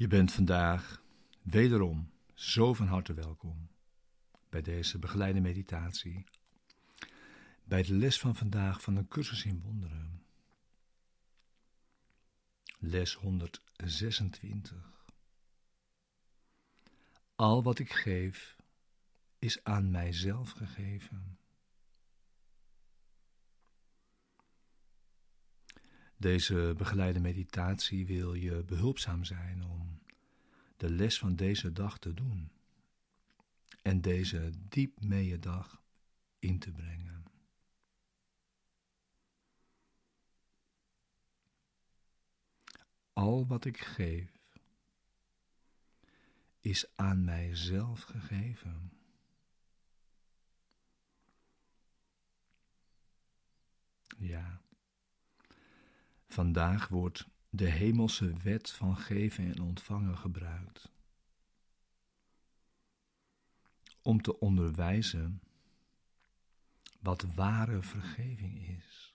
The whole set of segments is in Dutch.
Je bent vandaag wederom zo van harte welkom bij deze begeleide meditatie, bij de les van vandaag van een cursus in wonderen. Les 126. Al wat ik geef is aan mijzelf gegeven. Deze begeleide meditatie wil je behulpzaam zijn om de les van deze dag te doen en deze diep mee dag in te brengen. Al wat ik geef is aan mijzelf gegeven. Ja. Vandaag wordt de hemelse wet van geven en ontvangen gebruikt. Om te onderwijzen wat ware vergeving is.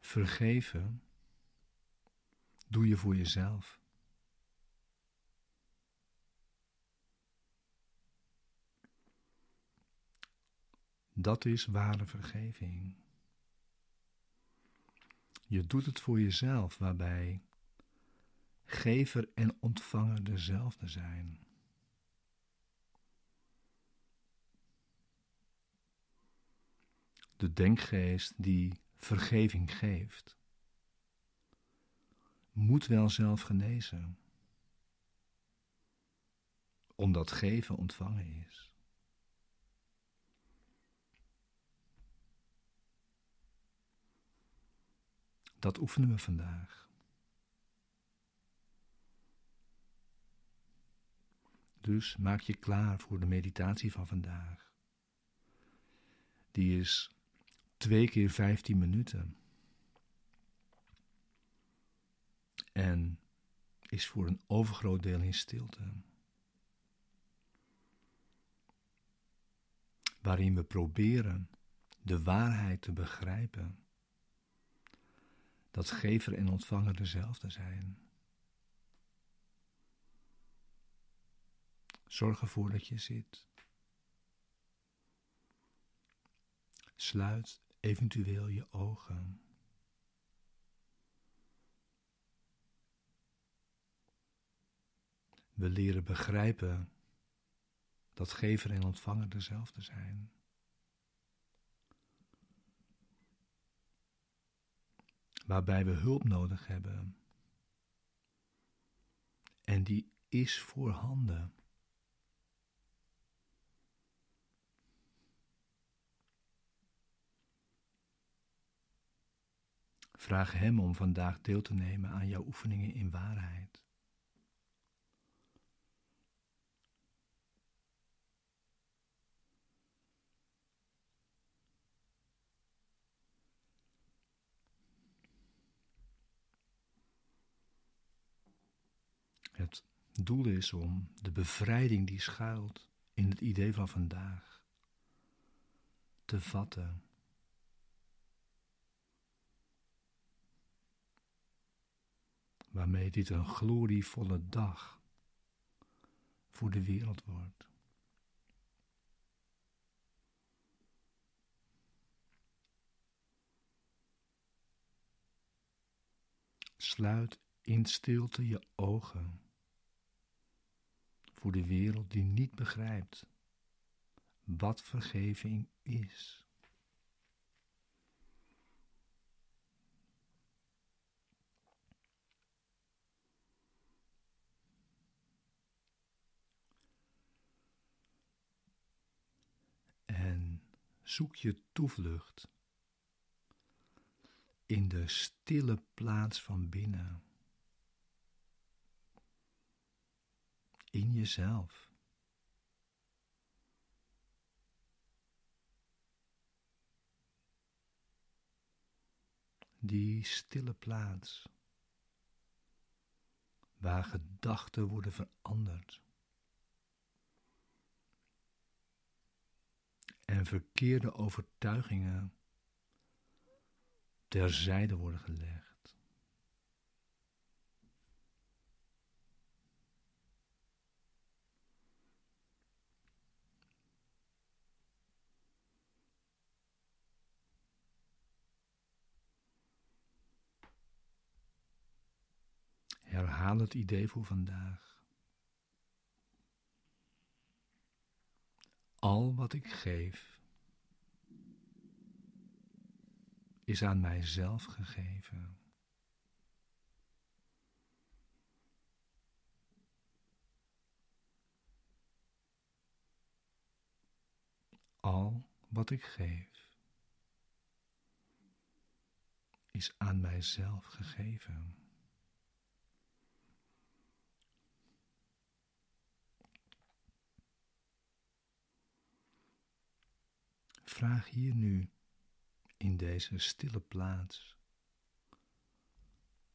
Vergeven doe je voor jezelf. Dat is ware vergeving. Je doet het voor jezelf, waarbij gever en ontvanger dezelfde zijn. De denkgeest die vergeving geeft, moet wel zelf genezen, omdat geven ontvangen is. Dat oefenen we vandaag. Dus maak je klaar voor de meditatie van vandaag. Die is twee keer vijftien minuten. En is voor een overgroot deel in stilte. Waarin we proberen de waarheid te begrijpen dat gever en ontvanger dezelfde zijn. Zorg ervoor dat je zit. Sluit eventueel je ogen. We leren begrijpen dat gever en ontvanger dezelfde zijn. Waarbij we hulp nodig hebben. En die is voorhanden. Vraag Hem om vandaag deel te nemen aan jouw oefeningen in waarheid. Het doel is om de bevrijding die schuilt in het idee van vandaag te vatten. Waarmee dit een glorievolle dag voor de wereld wordt. Sluit in stilte je ogen voor de wereld die niet begrijpt wat vergeving is. En zoek je toevlucht in de stille plaats van binnen. In jezelf. Die stille plaats waar gedachten worden veranderd en verkeerde overtuigingen terzijde worden gelegd. Herhaal het idee voor vandaag. Al wat ik geef is aan mijzelf gegeven. Al wat ik geef is aan mijzelf gegeven. Vraag hier nu in deze stille plaats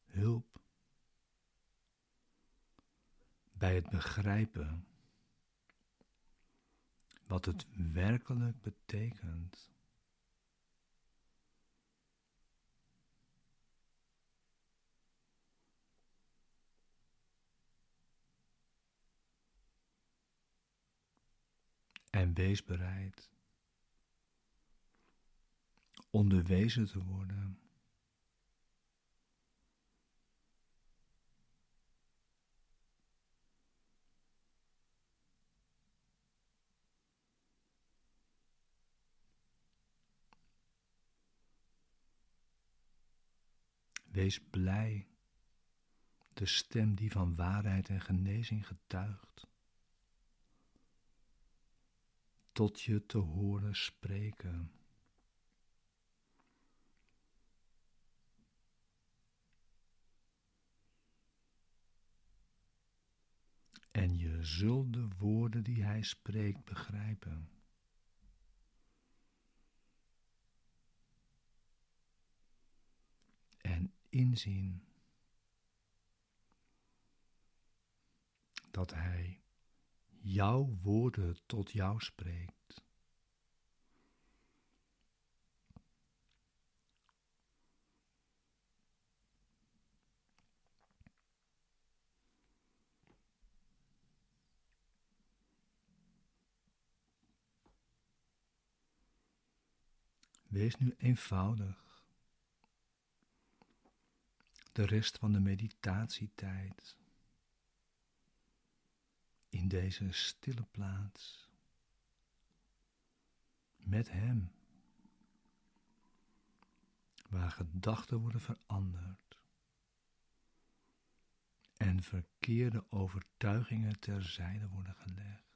hulp bij het begrijpen wat het werkelijk betekent. En wees bereid onderwezen te worden. Wees blij, de stem die van waarheid en genezing getuigt, tot je te horen spreken. en je zult de woorden die hij spreekt begrijpen. En inzien dat hij jouw woorden tot jou spreekt. Wees nu eenvoudig. De rest van de meditatietijd in deze stille plaats met Hem, waar gedachten worden veranderd en verkeerde overtuigingen terzijde worden gelegd.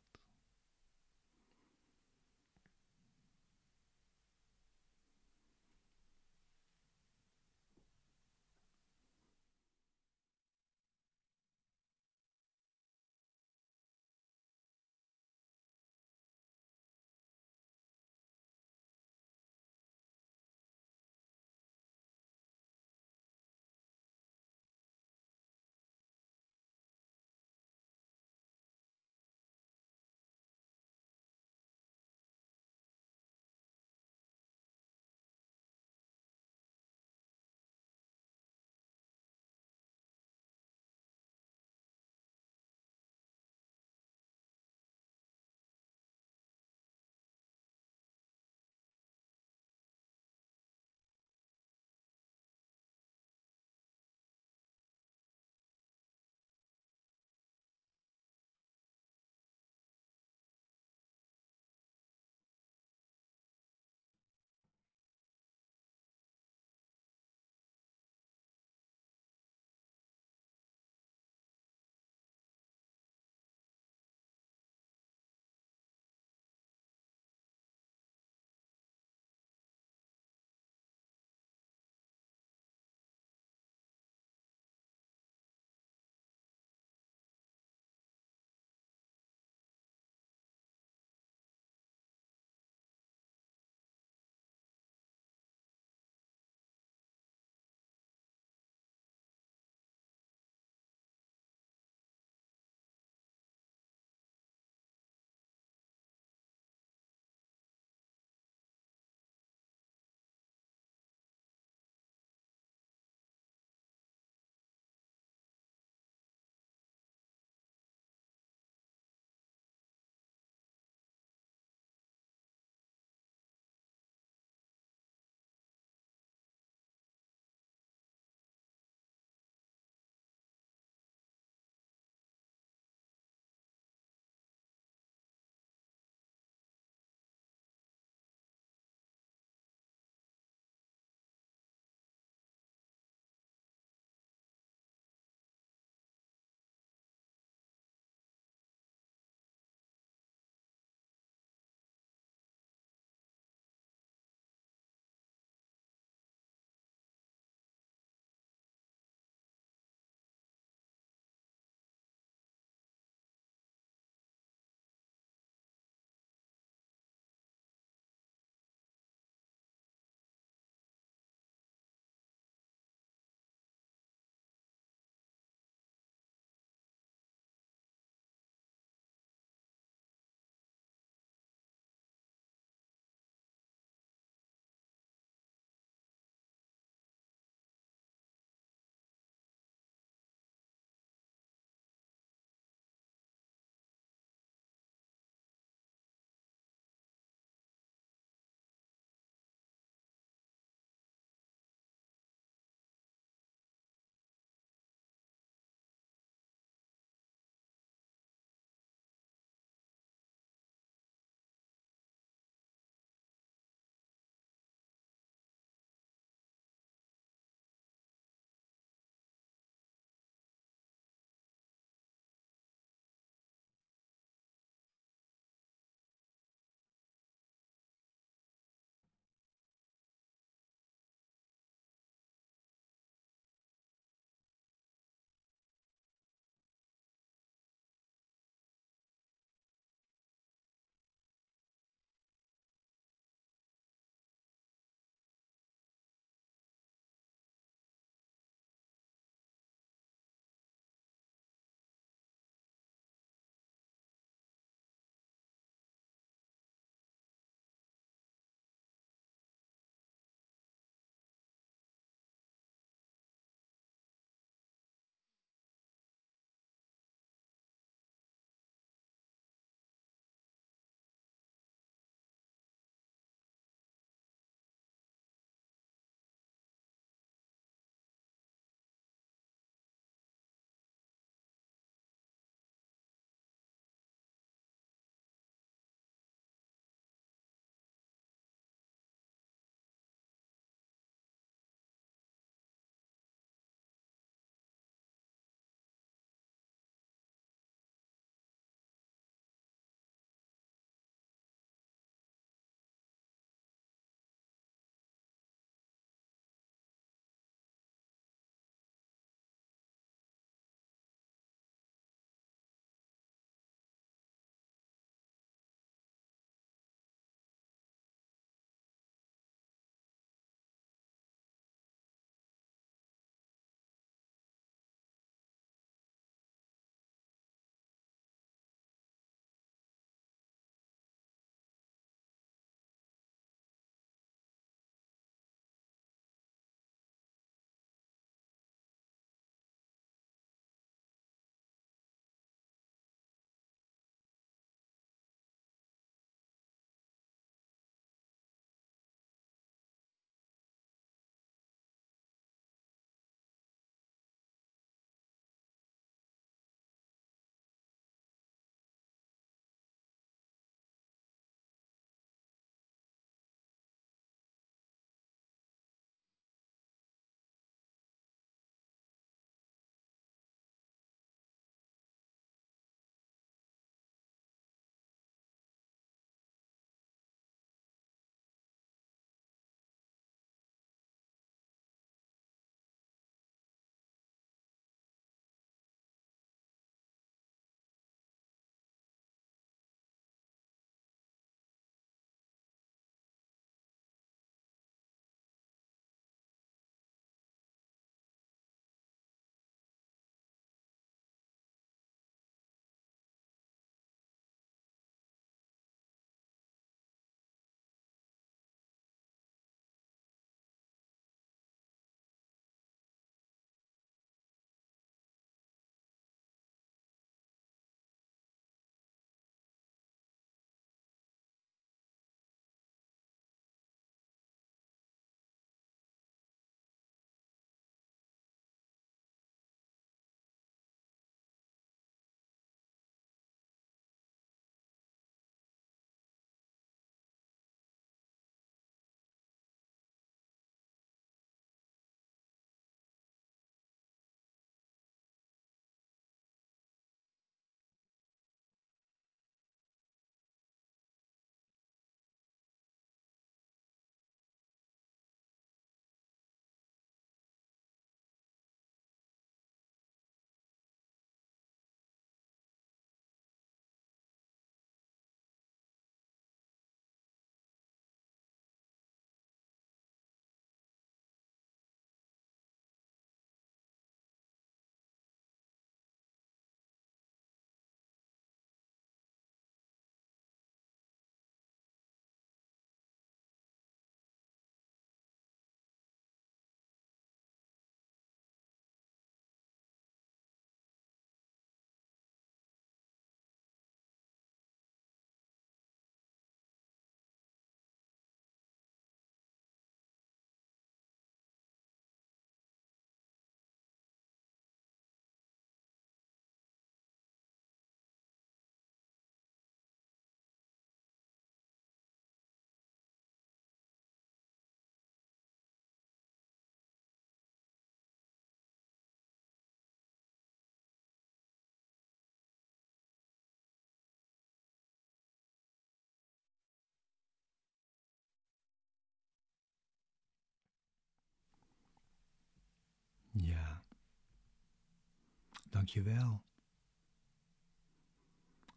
Dank je wel.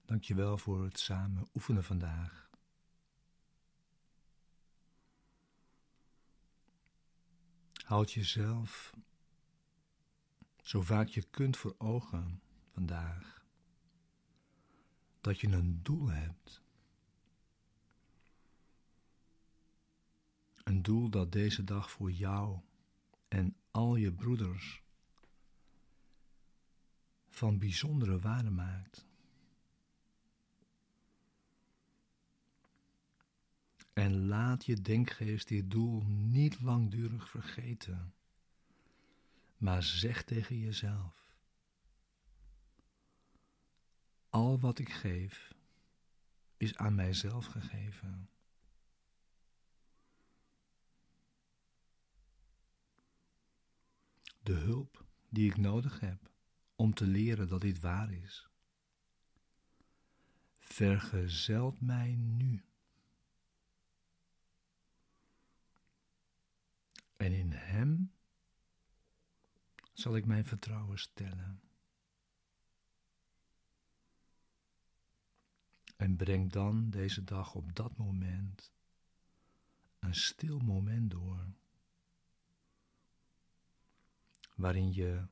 Dank je wel voor het samen oefenen vandaag. Houd jezelf zo vaak je kunt voor ogen vandaag. Dat je een doel hebt. Een doel dat deze dag voor jou en al je broeders van bijzondere waarde maakt. En laat je denkgeest dit doel niet langdurig vergeten, maar zeg tegen jezelf: Al wat ik geef is aan mijzelf gegeven. De hulp die ik nodig heb om te leren dat dit waar is, vergezelt mij nu. En in Hem zal ik mijn vertrouwen stellen. En breng dan deze dag op dat moment een stil moment door, waarin je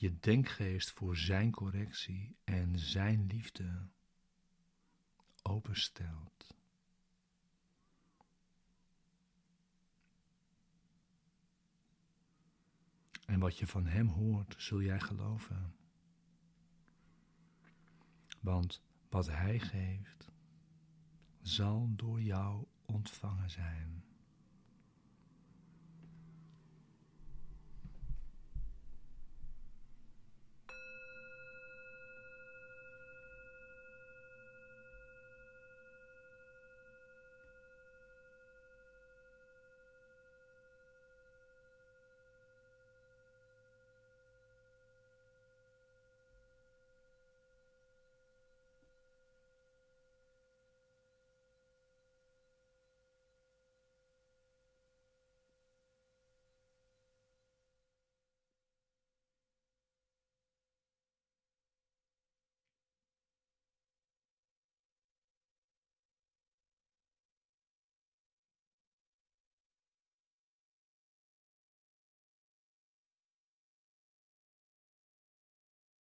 je denkgeest voor Zijn correctie en Zijn liefde openstelt. En wat je van Hem hoort, zul jij geloven. Want wat Hij geeft, zal door jou ontvangen zijn.